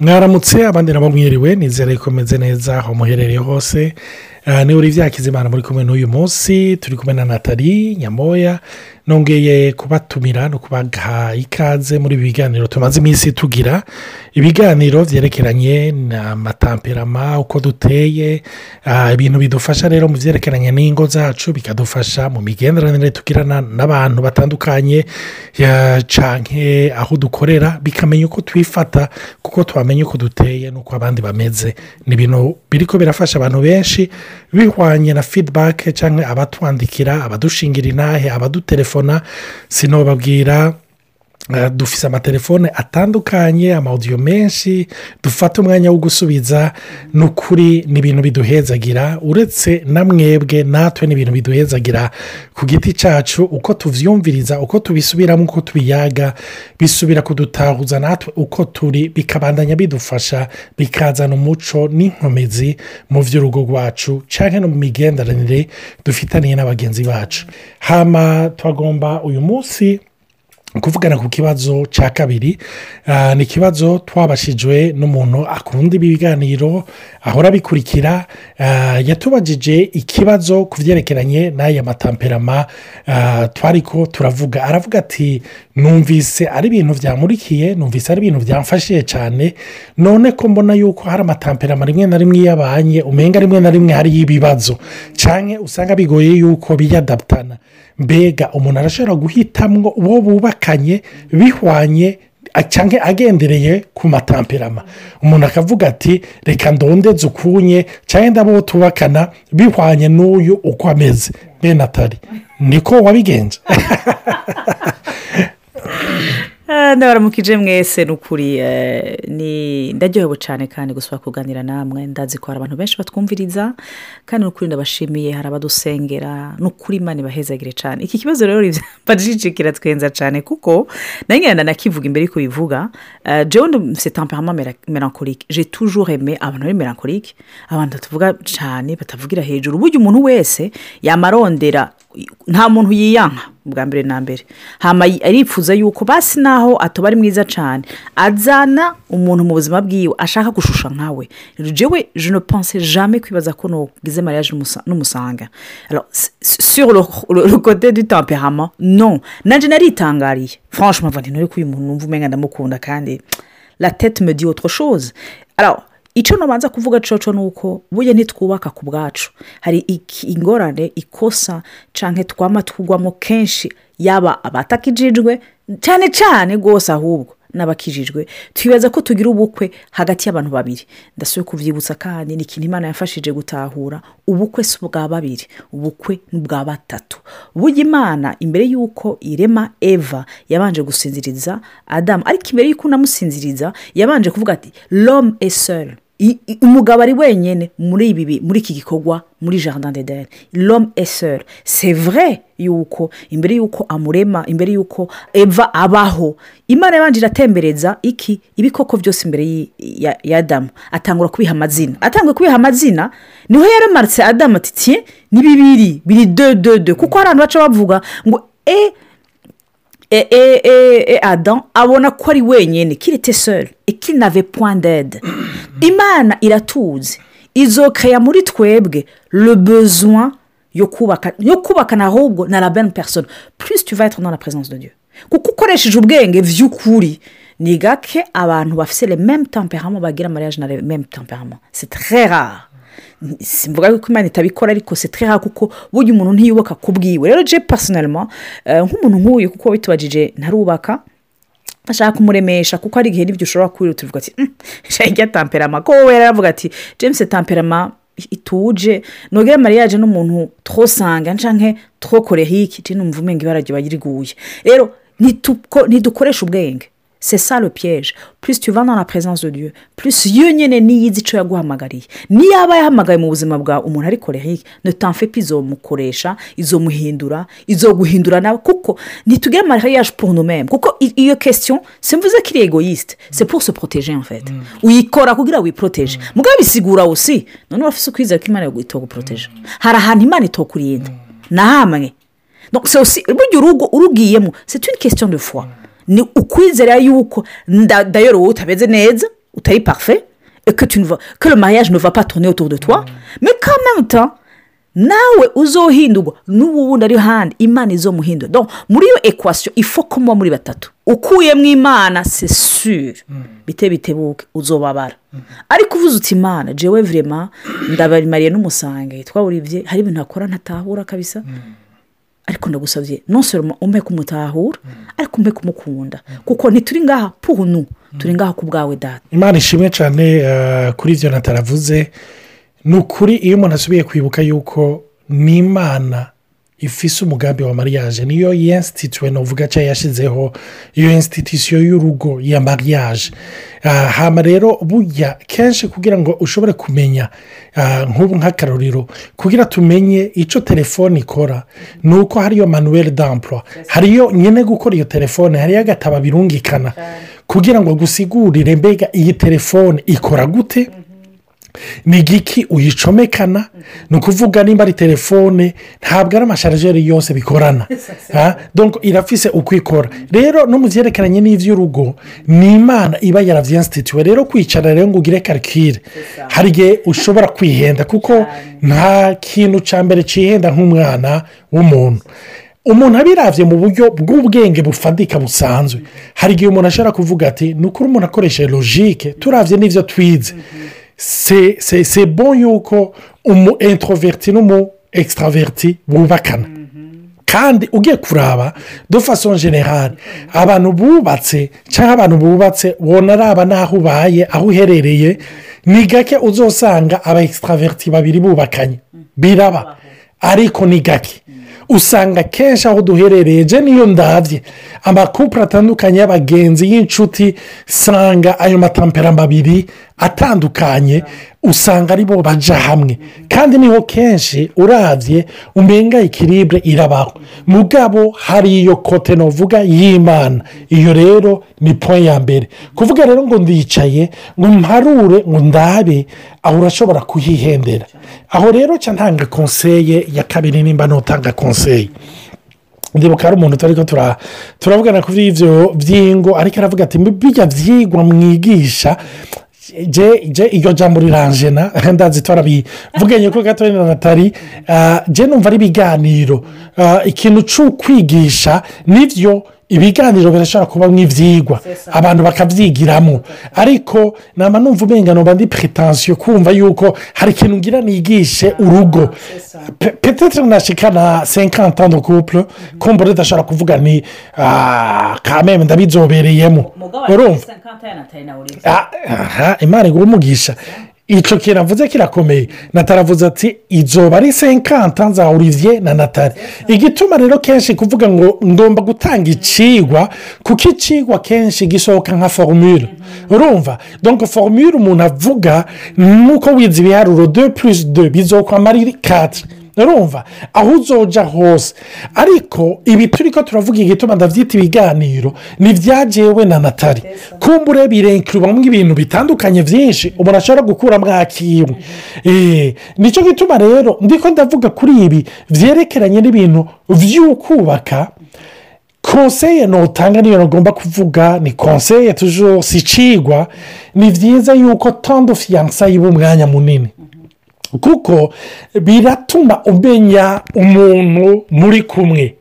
mwaramutse abandi nabo mwiriwe nizere ko meze neza aho muherereye hose. Niba uri Imana muri kumwe n'uyu munsi. Turi kumwe na natali nyamoya. Nongeye kubatumira no kubaha ikaze muri ibi biganiro tumaze iminsi tugira. Ibiganiro byerekeranye n'amatamperama uko duteye ibintu bidufasha rero mu byerekeranye n'ingo zacu bikadufasha mu migenderanire tugirana n'abantu batandukanye canke aho dukorera bikamenya uko twifata kuko twamenya uko duteye n'uko abandi bameze. Ni ibintu biri ko birafasha abantu benshi bihwanye na feedback cyangwa abatwandikira abadushingira intahe abadutelefona sinobabwira dufise amatelefone atandukanye amawudiyo menshi dufata umwanya wo gusubiza ni ukuri ni ibintu biduhezagira uretse na mwebwe natwe ni ibintu biduhezagira. Ku giti cyacu uko tubyumviriza uko tubisubiramo uko tubiyaga bisubira kudutahuza natwe uko turi bikabandanya bidufasha bikazana umuco n'inkomezi mu by'urugo rwacu cyangwa no mu migenderanire dufitaniye n'abagenzi bacu. Hama twagomba uyu munsi kuvugana ku kibazo cya kabiri ni ikibazo twabashijwe n'umuntu akunda ibi biganiro ahora abikurikira yatubajije ikibazo ku byerekeranye n'aya matamperama twari ko turavuga. Aravuga ati numvise ari ibintu byamurikiye numvise ari ibintu byamfashije cyane none ko mbona yuko hari amatamperama rimwe na rimwe iyo abanye umenga rimwe na rimwe hariyo ibibazo. Cyane usanga bigoye yuko biyadaptana. Mbega umuntu arashobora guhitamwo uwo bubakanye bihwanye cyangwa agendereye ku matamperama. Umuntu akavuga ati reka ndondeze ukunye cyangwa ndabo tubakana bihwanye n'uyu uko ameze. Bene atari niko wabigenza ndabaramukije mwese ni ukuri ndaryohewe cyane kandi gusaba kuganira namwe. Ndazi ko hari abantu benshi batwumviriza kandi ni ukuri ndabashimiye. Hari abadusengera ni ukuri imana ibahezagire cyane iki kibazo rero bajije kiratwenza cyane kuko na yo nakivuga imbere y'uko bivuga jewe mfite tamperama melancholique je toujours aime abantu bari melancholique abantu batavuga cyane batavugira hejuru. Burya umuntu wese yamarondera nta muntu yiyanka bwa mbere na mbere. Arifuza yuko basi naho atuba ari mwiza cyane azana umuntu mu buzima bwiwe ashaka gushusha nkawe. Jewe je ne pense jamais kwibaza ko nugize mariage n'umusanga. Sur le côté du temperament non. Nanjye naritangariye. Franchement mva ntore ko uyu muntu numva umenya ndamukunda kandi la tete me dit autre chose. Alors icyo nabanza kuvuga coco ni uko burya ntitwubaka ku bwacu. Hari ingorane ikosa cyangwa twama tugwamo kenshi yaba abatakijijwe? Cyane cyane rwose ahubwo n'abakijijwe. Twibaza ko tugira ubukwe hagati y'abantu babiri. Ndasuye kubyibutsa kandi ni ikintu imana yafashije gutahura ubukwe si ubwa babiri ubukwe ni ubwa batatu. Burya imana imbere y'uko irema eva yabanje gusinziriza adamu ariko imbere y'uko unamusinziriza yabanje kuvuga ati rome eseri umugabo ari wenyine muri ibi muri iki gikorwa muri jardin l'homme est seul. C'est vrai yuko imbere y'uko amurema imbere y'uko eva abaho. Imana yabanje iratembereza iki? Ibikoko byose imbere ya adamu. Atangura kubiha amazina. Atanguye kubiha amazina ni ho yaremarutse adamu ati tiye ni bibiri biri de de de kuko hari abantu baca bavuga ngo e e adam abona ko ari wenyine kirite seri ikinave point d'ede imana iratuzi izokaya muri twebwe le besoin yo kubaka yo kubakana ahubwo na la bene persone plus tu vas être dans la présence de dieu. Kuko ukoresheje ubwenge by'ukuri ni gake abantu bafite le même temperament bagira mariage na c'est très rare. Simvuga ko imana itabikora ariko se très rare kuko burya umuntu ntiyubaka ku bwiwe. Rero je personellement nk'umuntu nk'uyu kuko witubajije ntarubaka ashaka kumuremesha kuko hari igihe n'ibyo ushobora kubwira tuvuga ati shayijya tamperama ko wowe yaravuga ati james tamperama ituje. Nogere mariage n'umuntu twosanga cyangwa twokorehiki iki? Numva umenga ibara riba riguye. Rero ntidukoreshe ubwenge. C'est ça le piège. Plus tu vas dans la présence de dieu plus iyo nyine niyizi icyo yaguhamagariye niyo yaba yahamagaye mu buzima bwawe umuntu ari korehike ntutamfe izomukoresha izomuhindura izoguhindura nawe. Kuko ntitugire mariage pour nous mêmes kuko iyo question simvuze ko iri egoyiste c'est pour se protéger en fait. Uyikora kugira wiporoteje mugabo bisigura usi noneho urafite ukwizera ko imana itoguporoteje hari ahantu imana itokurinda na hamwe burya urugiyemo c'est une question de foi. Ni ukwizera yuko ndayoro wowe utameze neza utari parufe que le mariage ne va pas tourner autour de toi. Mais quand même temps nawe uzohindurwa n'ubu wundi ari handi imana izomuhindura donc muri iyo ekwasiyo ifo ko muba muri batatu ukuyemo imana sesure bite bitebuke uzobabara. Ariko uvuze uti imana jewe virema ndabamariye n'umusange twawuribye hari ibintu akora ntatahura kabisa. Ariko ndagusabye nonsoroma umpe kumutahura ariko umpe kumukunda. Kuko ntituri ngaha punu turi ngaha ku bwawe data. Imana ishimwe cyane eh, kuri ibyo nataravuze ni ukuri iyo umuntu asubiye kwibuka yuko ni imana ifise umugambi wa mariage. Niyo yensitituwe navuga cyangwa yashyizeho iyo insititisiyo y'urugo ya mariage. Ah, hama rero burya kenshi kugira ngo ushobore kumenya ah, nk'ubu nk'akarorero kugira tumenye icyo telefone ikora ni uko hariyo manuweli dampuro hariyo nyine gukora iyo telefone hariyo agatabo birungikana. Kugira ngo gusigurire mbega iyi telefone ikora gute? Ni igiki uyicomekana? Ni ukuvuga nimba ari telefone ntabwo ari amasharijeri yose bikorana. Ah, irafise uko ikora rero no mu byerekeranye n'iby'urugo ni imana iba yaravyinsitituwe rero kwicara rero ngo ugire karikire hari igihe ushobora kwihenda kuko nta kintu cya mbere cyihenda nk'umwana w'umuntu. Umuntu abiravye mu buryo bw'ubwenge bufatika busanzwe. Hari igihe umuntu ashobora kuvuga ati ni ukuri umuntu akoresheje logike turavye n'ivyo twize. Se bon yuko umu introverti n'umu extraverti bubakana kandi ugiye kuraba de façon generale abantu bubatse cyangwa abantu bubatse ubona araba n'aho ubaye aho uherereye ni gake uzosanga aba extraverti babiri bubakanye biraba ariko ni gake usanga kenshi aho duherereye je niyo ndabye amakupure atandukanye y'abagenzi y'inshuti usanga ayo matamperama abiri atandukanye usanga ari bo baja hamwe. Kandi ni ho kenshi urabye umenga ikiribure irabaho. Mugabo hari iyo kote novuga y'imana. Iyo rero ni po ya mbere. Kuvuga rero ngo ndicaye ngo mparure ngo ndabe aho urashobora kuhihendera. Aho rero cya ntanga konseye ya kabiri nimba ntutanga konseye ndibuka hari umuntu turi ko tura- turavugana kuri ibyo by'ingo ariko aravuga ati bijya byigwa mwigisha je iryo jambo riranjena ndazi twarabivuganye ko gatoya na natali je numva ari ibiganiro ikintu cy'ukwigisha ni byo ibiganiro birashobora kuba nk'ibyigwa abantu bakabyigiramo ariko nama numva umenga numva ndi pretensiyo kumva yuko hari ikintu ngira nigishe urugo. Pe- petete nashika na senkanta de couple kumva udashobora kuvuga ni ah, kameme ndabizobereyemo. Urumva? Ah, imana iguha umugisha. Icyo kintu avuze kirakomeye nataravuze ati izoba ari senkanta za olivier na natali igituma rero kenshi kuvuga ngo ngomba gutanga icigwa kuko icigwa kenshi gisohoka nka formule urumva donc formule umuntu avuga nuko wize ibiharuro de plus de bizokwama ari katire urumva aho uzoja hose. Ariko ibi turi ko turavuga igituma ndabyita ibiganiro ni ibyagewe na natali. Kumbure birenkirwamo ibintu bitandukanye byinshi umuntu ashobora gukuramo akimwe Eh, ni cyo gituma rero ndiko ndavuga kuri ibi byerekeranye n'ibintu by'ukubaka konseye ntutanga niyo ntugomba kuvuga ni konseye tujuru si icigwa ni byiza yuko tondo fiyansa yiba umwanya munini. Kuko biratuma umenya umuntu muri kumwe.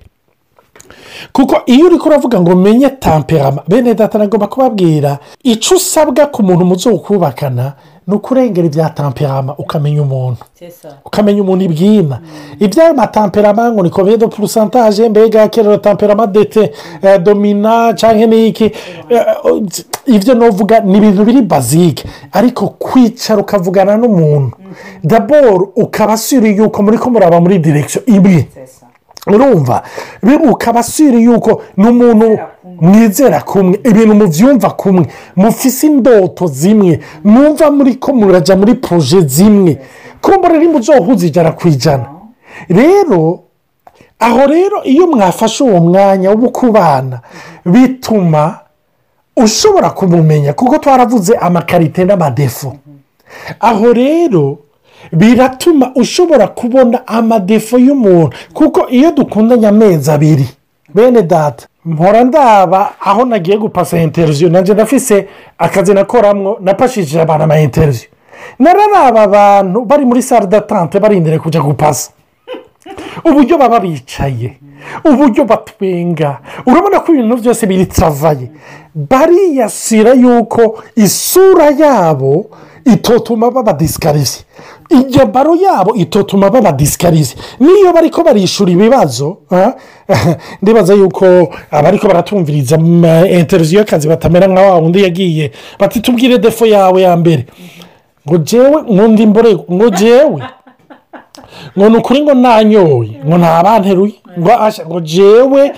Kuko iyo uri kuravuga ngo menye tamperama bene data nagomba kubabwira icyo usabwa ku muntu muzo kubakana ni ukurengera ibya tamperama ukamenya umuntu ukamenya umuntu ibwina ibyayo matamperama ngo ni combien de pourcentage mbega kera tamperama dete eh, domina cyangwa n'iki. Eh, ibyo novuga ni ibintu biri bazike ariko kwicara ukavugana n'umuntu daboro ukaba asuriye yuko muri ko muraba muri direkisiyo imwe. Urumva biba ukaba asuriye yuko ni umuntu mwizera kumwe ibintu mubyumva kumwe mufise indoto zimwe mwumva muri ko murajya muri poroje zimwe. Kumva rero muzohuza ijana ku ijana. Rero aho rero iyo mwafashe uwo mwanya wo kubana bituma ushobora kumumenya kuko twaravuze amakarite n'amadefo aho rero biratuma ushobora kubona amadefo y'umuntu kuko iyo dukundanye amezi abiri. Bene data mpora ndaba aho nagiye gupasa interiviyu nanjye ndafise akazi nakoramwo napashije abantu ama interiviyu nararaba abantu bari muri sare datante barindiriye kujya gupasa. Uburyo baba bicaye uburyo batwenga urabona ko ibintu byose biri travaye bariyasira yuko isura yabo itotuma baba disikarize baro yabo itotuma baba disikarize niyo bari ko barishura ibibazo ndibaza yuko abari ko baratumviriza interiviyu y'akazi batamera nka wa wundi yagiye bati tubwire defo yawe ya mbere. Ngo jewe nkundi mbore ngo jewe. Ngo ni ukuri ngo nanyoye. Ngo ntabanteruye ngo jewe.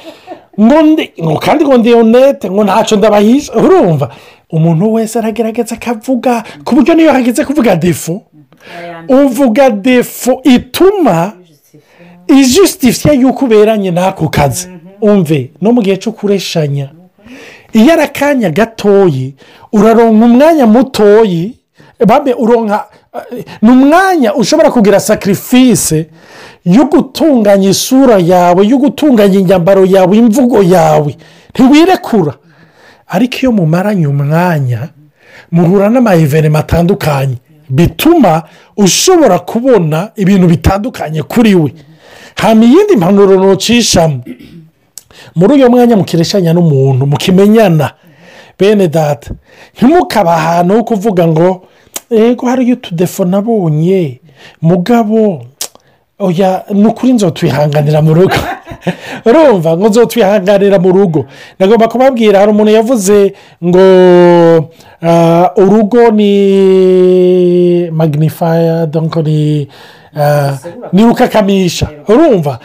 Ngo ndi ngo kandi ngo ndi onete ngo ntacyo ndabahisha. Urumva umuntu wese aragerageza akavuga ku buryo niyo hageze kuvuga defo. Uvuga defo ituma ijusitifiye yuko uberanye n'ako kazi. Umve no mu gihe cyo kureshanya. Iyo ari akanya gatoyi uraronka umwanya mutoyi babe uronka ni umwanya ushobora kugira sacrifice yo gutunganya isura yawe yo gutunganya imyambaro yawe imvugo yawe. Ntiwirekura. Ariko iyo mumaranye umwanya muhura n'amayevenema atandukanye. Bituma ushobora kubona ibintu bitandukanye kuri we. Hano iyindi mpanuro ntucishamo muri uyu mwanya mukireshanya n'umuntu mukimenyana. Bene data ntimukaba ahantu ho kuvuga ngo yego hariyo utudefo nabonye? Mugabo ni ukuri nzo twihanganira mu rugo. urumva ngo nzo twihanganira mu rugo. Nagomba kubabwira hari umuntu yavuze ngo urugo ni magnifaya donko ni ni rukakamisha urumva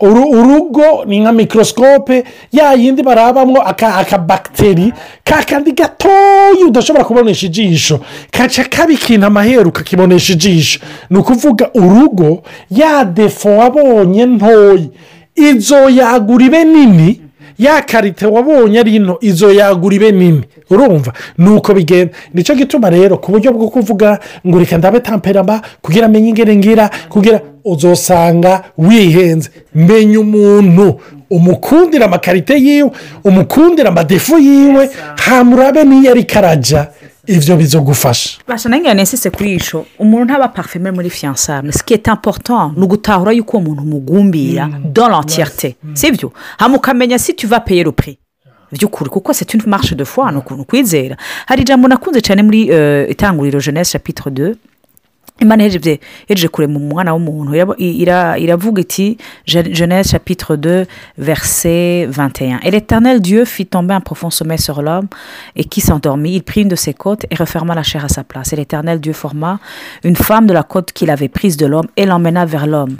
urugo ni nka mikorosikope ya yindi barabamo akabagiteri ka kandi gatoya udashobora kubonesha ijisho kaca kabikina amaheru kakibonesha ijisho ni ukuvuga urugo ya defo wabonye ntoya izo yagura ibe nini ya karite wabonye ari ino izo yagura ibe nini. Urumva? Ni uko bigenda. Nicyo gituma rero ku buryo bwo kuvuga ngo reka ndabe tamperama kugira amenye ingere ngira kugira uzasanga wihenze. Menya umuntu. Umukundira amakarite yiwe umukundira amadefu yiwe hamurabe n'iyo ari karajya ibyo bizogufasha basha nange nesise kuri isho umuntu ntaba parfeme muri fiyansare siketi important ni ugutahura yuko uwo muntu umugumbira do lantiyate sibyo hano ukamenya si tuva peye rupuri by'ukuri kuko se tuni marishe de fwa ni ukuntu kwizera hari ijambo nakunze cyane muri itanguriro jeunesse chapitre de imana hejeje kure mu mwana w'umuntu. Iravuga iti jeunesse chapitre de verset 21 et l'éternel Dieu fit tomber un profond sommeil sur l'homme et qui s'endormit il prit une de ses côtes et referma la chair à sa place. Et l'éternel Dieu forma une femme de la côte qu'il avait prise de l'homme et l'emmena vers l'homme.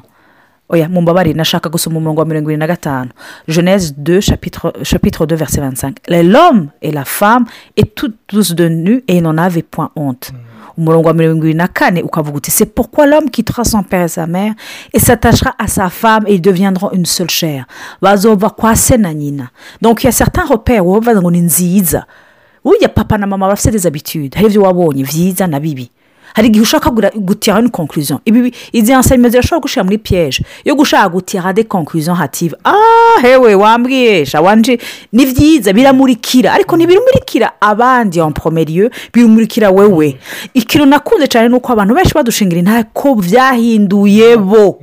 Oya mumbabarire nashaka gusoma umurongo wa mirongo irindwi na gatanu jeunesse 2 chapitre, chapitre 2 verset 25 l'homme et la femme est tous de nu et il n'en avait point honte. Umurongo wa mirongo irindwi na kane ukavuga uti c'est pourquoi l'homme quittera son père et sa mère et s'attachera à sa femme et ils deviendront une seule chair. Bazova kwa se na nyina donc il y a certains repères wowe bavuga ngo ni nziza. Burya papa na mama bafite des habitudes. Hari ibyo wabonye byiza na bibi. Hari igihe ushaka gutira conclusion. Ibi izi enseyime zirashobora gushyira muri piyeje yo gushaka gutira de conclusion hative ah hewe wambwiyesha wanje ni byiza biramurikira. Ariko ntibimurikira abandi en promeriyo birumurikira wewe. Ikintu nakunze cyane ni uko abantu benshi badushingira intahe ko byahinduye bo.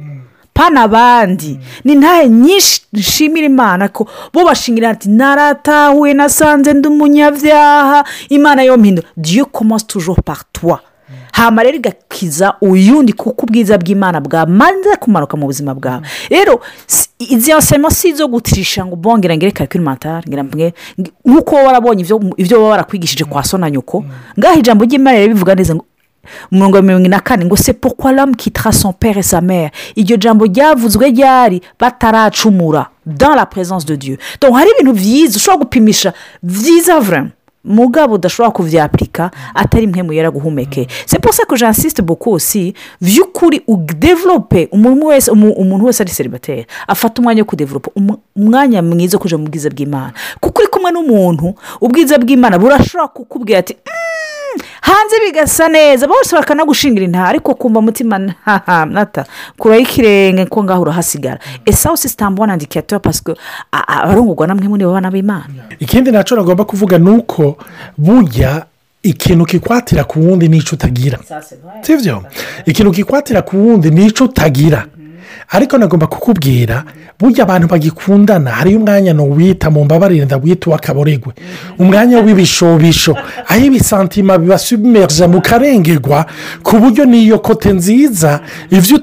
Pana abandi. Ni intahe nyinshi nshimira imana ko bo bashingira ati naratahuye nasanze ndi umunyabyaha. Imana yo mpindura diyo komanse tujoro parituwa hama rero igakiza uyundi kuko ubwiza bw'imana bwamanze kumanuka mu buzima bwawe. Rero izi nsemo si izo gutirisha ngo bongera ngere karikirimatari nk'uko warabonye ibyo baba barakwigishije kwa so na nyoko ngaho ijambo ry'imana rero bivuga neza ngo umurongo wa mirongo ine na kane ngo se l'homme quittera son père et sa mère? Iryo jambo ryavuzwe ryari? Bataracumura dans la présence de dieu. Hari ibintu byiza ushobora gupimisha byiza vurema mugabo udashobora kubyapurika atari mwe muyera guhumeke. Seposa ko jansisite boko si by'ukuri udevelope umuntu wese umuntu wese ari seribateri afata umwanya wo kudevelopa umwanya mwiza wo kujya mu bwiza bw'imana. Kuko uri kumwe n'umuntu ubwiza bw'imana burashobora kukubwira ati hanze bigasa neza bose bakanagushingira inta ariko kumva umutima nta nata. Kuraho ikirenge ko ngaho urahasigara. Ese aho sisitambo wanandikira pasike abarungurwa namwe muri bo bana b'imana ikindi na cyo nagomba kuvuga ni uko burya ikintu kikwatira ku wundi n'icyo utagira. Si byo ikintu kikwatira ku wundi n'icyo utagira. Ariko nagomba kukubwira burya abantu bagikundana. Hariyo umwanya wita mu mbabarire ndawita uw'akaboregwe umwanya w'ibishobisho. Aho ibisantima bibasumerje mu karengerwa ku buryo n'iyo kote nziza ibyo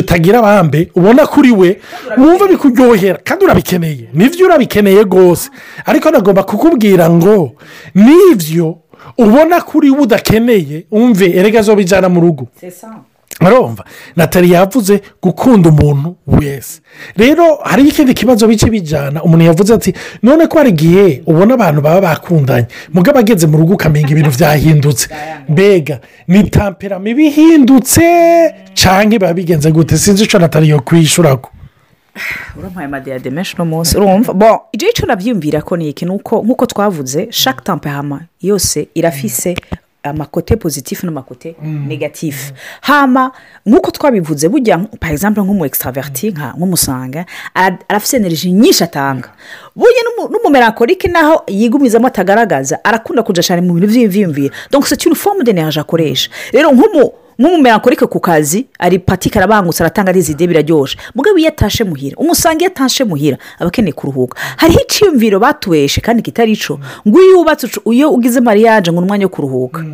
utagira abambe ubona kuri we wumva bikuryohera kandi urabikeneye. Nibyo urabikeneye rwose. Ariko nagomba kukubwira ngo n'ibyo ubona kuri we udakeneye umve erega zo bijyana mu rugo. Barumva natali yavuze gukunda umuntu wese. Rero hariho ikindi kibazo bice bijyana umuntu yavuze ati none ko hari igihe ubona abantu baba bakundanye mugabo ageze mu rugo ukamenya ibintu byahindutse mbega ni tamperama iba ihindutse cyangwa biba bigenze gute? Sinzi icyo natali yo kwishyura ko uramuhaye amadiyade menshi uno munsi urumva? Bo ibyo icyo nabyiyumvira ko ni iki? Ni uko nk'uko twavuze shaka tamperama yose irafise amakote pozitifu n'amakote negatifu hama nk'uko twabivuze bujya par exemple nk'umu extraverti nk'umusanga arafite energy nyinshi atanga. Burya n'umumerankorike naho yigumizamo atagaragaza arakunda kujya cyane mu bintu by'imvimvira donc c'est une forme d'energie akoresha. Rero nk'umu nk'umumerankorike ku kazi ari pati karabangutse aratanga izide biraryoshye mugabo iyo atashe muhira umusanga iyo atashe muhira aba akeneye kuruhuka. Hariho icyiyumviro batuweshe kandi kitari ico. Ngo iyo wubatse iyo ugize mariyaje ngo umwanya wo kuruhuka.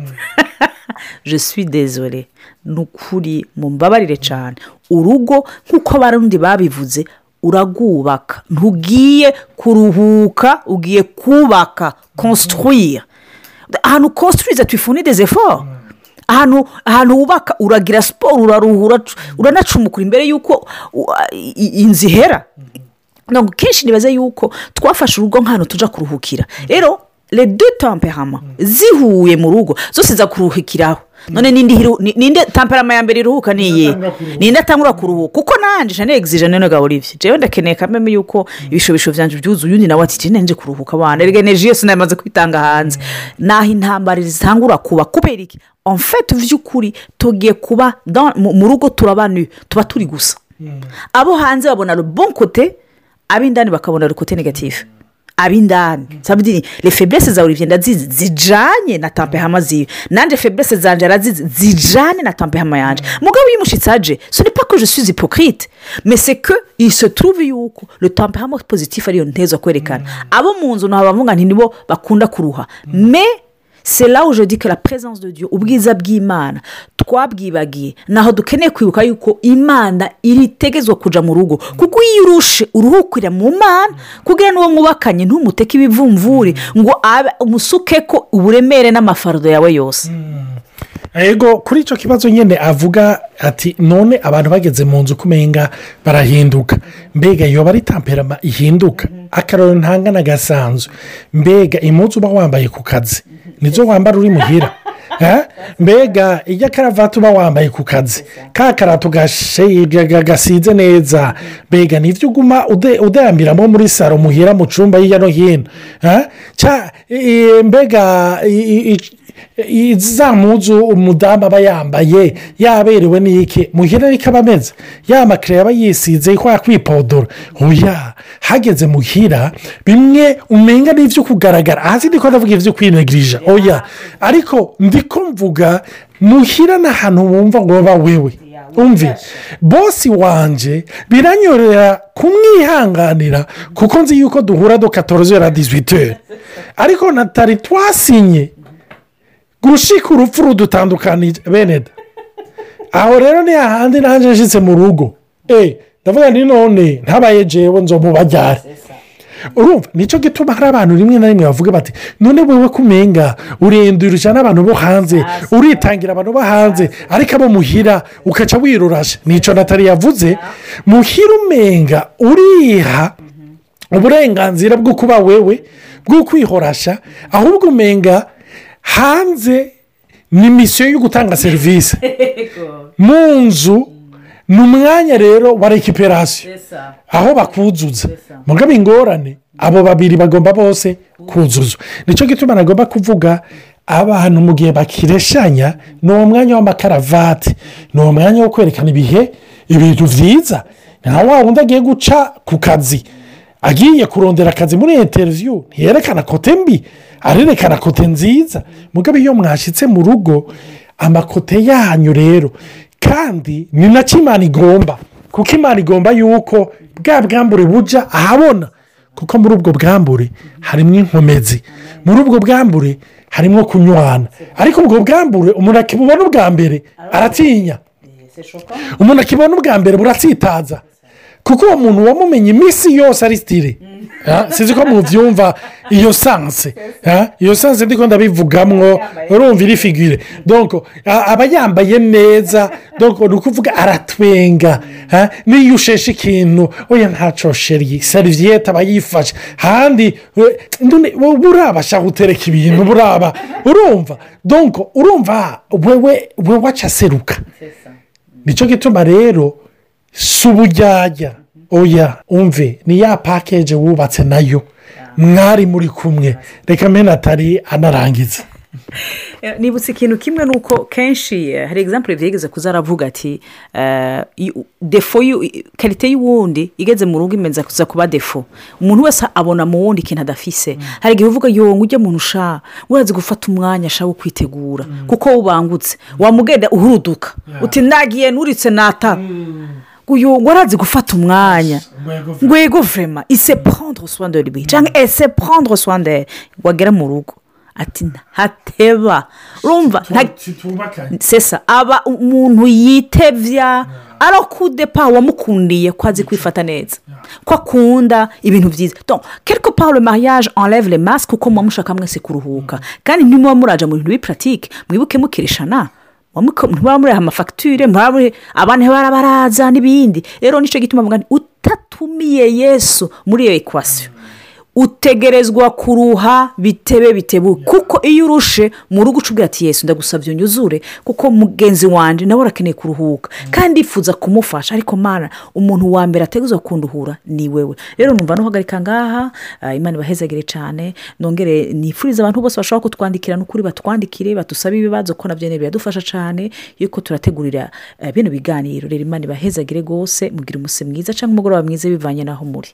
Je suis dezore ni ukuri mu mbabarire cyane urugo nk'uko abarundi babivuze uragwubaka. Ntugiye kuruhuka ugiye kubaka konstruire ahantu konstruire twifuni dezeforo ahantu ahantu wubaka uragira siporo uraruhura uranacumukura imbere y'uko inzu ihera. Kenshi nibaze yuko twafashe urugo nk'ahantu tujya kuruhukira. Rero redo tamperama zihuye mu rugo zose kuruhukiraho. None ninde tamperama ya mbere iruhuka ni iyihe ninde atangura kuruhuka kuko nanjye jane egizije none gahora ibyo njyewe ndakeneye kameme yuko ibishobisho byanjye byuzuye undi nawe ati jene nje kuruhuka abana rege energy yose namaze kwitanga hanze. Naho intambara zitangura kuba kubera iki? Omfete by'ukuri tugiye kuba mu rugo turabana tuba turi gusa. Abo hanze babona bon kote ab'indani bakabona kote negatifu ab'indani. Sabudini le feburese zawe urugendo zijyanye na tampehama ziwe. Nanjye feburese zanjye arazizi zijyanye na tampehama yanjye mugabo iyo umushyitsi aje soni pako jesuze ipokirite mese ke se turuve yuko le tampehama pozitifu ariyo nteza kwerekana. Abo mu nzu ntabwo bavuga nti nibo bakunda kuruha. Me sera ujodi que la présence de Dieu ubwiza bw'imana twabwibagiye. Naho dukeneye kwibuka yuko imana iritegezwa kujya mu rugo kuko iyo urushe uruhukira mu mana kugira n'uwo mwubakanye ntumuteke ibivumvuri ngo umusuke ko uburemere n'amafardo yawe yose. Yego kuri icyo kibazo nyine avuga ati none abantu bageze mu nzu kumenga barahinduka. Mbega iyo bari tamperama ihinduka? Akararo ntangana gasanzwe. Mbega impunzi uba wambaye ku kazi nizo wambara uri muhira? Mbega iyo karavati uba wambaye ku kazi ka karato gasize neza. Mbega ni byo uguma udayambiramo muri saro muhira mu cyumba hirya no hino mbega za muzu umudamu aba yambaye yaberewe n'iki? Muhira ariko aba ameze. Ya makire aba yisize kwa kwipodora. Oya hageze muhira bimwe umenya n'ibyo kugaragara. Hasi ndiko ndavuga ibyo kwinegirija. Oya ariko mvuga muhira ni ahantu wumva ngo baba wewe. Umve bosi wanjye biranyorera kumwihanganira kuko nzi yuko duhura dukatoroze na dizwiteri ariko natari twasinye gushika urupfu rudutandukanije bene da aho rero ni ahandi nanjye nshyitse mu rugo. Eee ndavuga ni none ntabaye jewe nzo mubajyare urumva ni cyo gituma hari abantu rimwe na rimwe bavuga bati none wowe kumenga urendurira n'abantu bo hanze uritangira abantu bo hanze ariko abo muhira ukaca wirurashe ni cyo natali yavuze. Muhira umenga uriha uburenganzira bwo kuba wewe bwo kwihorasha ahubwo umenga hanze ni misiyo yo gutanga serivisi mu nzu ni umwanya rero wa rekiperasiyo aho bakuzuza. Mugabo ingorane. Abo babiri bagomba bose kuzuzwa ni cyo gituma nagomba kuvuga abantu mu gihe bakireshanya ni uwo mwanya w'amakaravati ni uwo mwanya wo kwerekana ibihe ibintu byiza nta wa wundi agiye guca ku kazi. Agiye kurondera akazi muri interiviyu ntiyerekana kote mbi. Arerekana kote nziza. Mugabo iyo mwashyitse mu rugo amakote yanyu rero. Kandi ni na cyo imana igomba? Kuko imana igomba yuko bwa bwambure bujya ahabona. Kuko muri ubwo bwambure harimo inkomezi. Muri ubwo bwambure harimo kunywana. Ariko ubwo bwambure umuntu akibubona ubwa mbere aratinya. Umuntu akibona ubwa mbere buratsitaza kuko uwo muntu wamumenye iminsi yose ari sitire sinzi ko mubyumva iyo sanse iyo sanse ndiko ndabivugamwo urumva iri figure. Aba yambaye neza ni ukuvuga aratwenga n'iyo usheshe ikintu oya ntaco sheri seriviyete aba yifashe handi burabasha gutereka ibintu buraba urumva urumva wewe waca seruka ni cyo gituma rero si ubujyajya oya umve ni ya pakeje wubatse na yo. Mwari muri kumwe. Reka mena atari anarangiza nibutse ikintu kimwe ni uko kenshi hari egisampure byigeze kuza aravuga ati defo karite y'uwundi igeze mu rugo imeze kuza kuba defo umuntu wese abona mu wundi ikintu adafise. Hari igihe uvuga ngo ujye muntu ushaka urazi gufata umwanya ashaka kwitegura. Kuko wubangutse wamugenda uhuruduka. Uti nagiye nuritse natara uyu warazi gufata umwanya. Ngwego vurema ise prendre soin de cyangwa ese prendre soin de wagera mu rugo ati ntateba urumva sesa aba umuntu yitebya arakudepa wamukundiye ko azi kwifata neza. Ko akunda ibintu byiza kereko paul mariage enlève le masque kuko muba mushaka mwese kuruhuka. Kandi ntimuba muraja mu bintu bipuratike mwibuke mukirishana ntibaba muriha amafagitire abantu barabaraza n'ibindi rero ni cyo gituma mugani utatumiye yesu muri iyo ekwasiyo. Utegerezwa kuruha bitebe bitebuke kuko iyo urushe mu rugo ucubwira ati yesu ndagusabye unyuzure. Kuko mugenzi wanjye nawe arakeneye kuruhuka. Kandi yifuza kumufasha. Ariko mara umuntu wa mbere ateguza kunduhura ni wewe. Rero numva nuhagarika ngaha imana ibahezagire cyane nongere nifuriza abantu bose bashobora kutwandikira n'ukuri batwandikire badusabe ibibazo ko na byo biradufasha cyane yuko turategurira bino biganiro. Rero imana ibahezagire rwose mugire umunsi mwiza cyangwa umugoroba mwiza bivanye n'aho muri.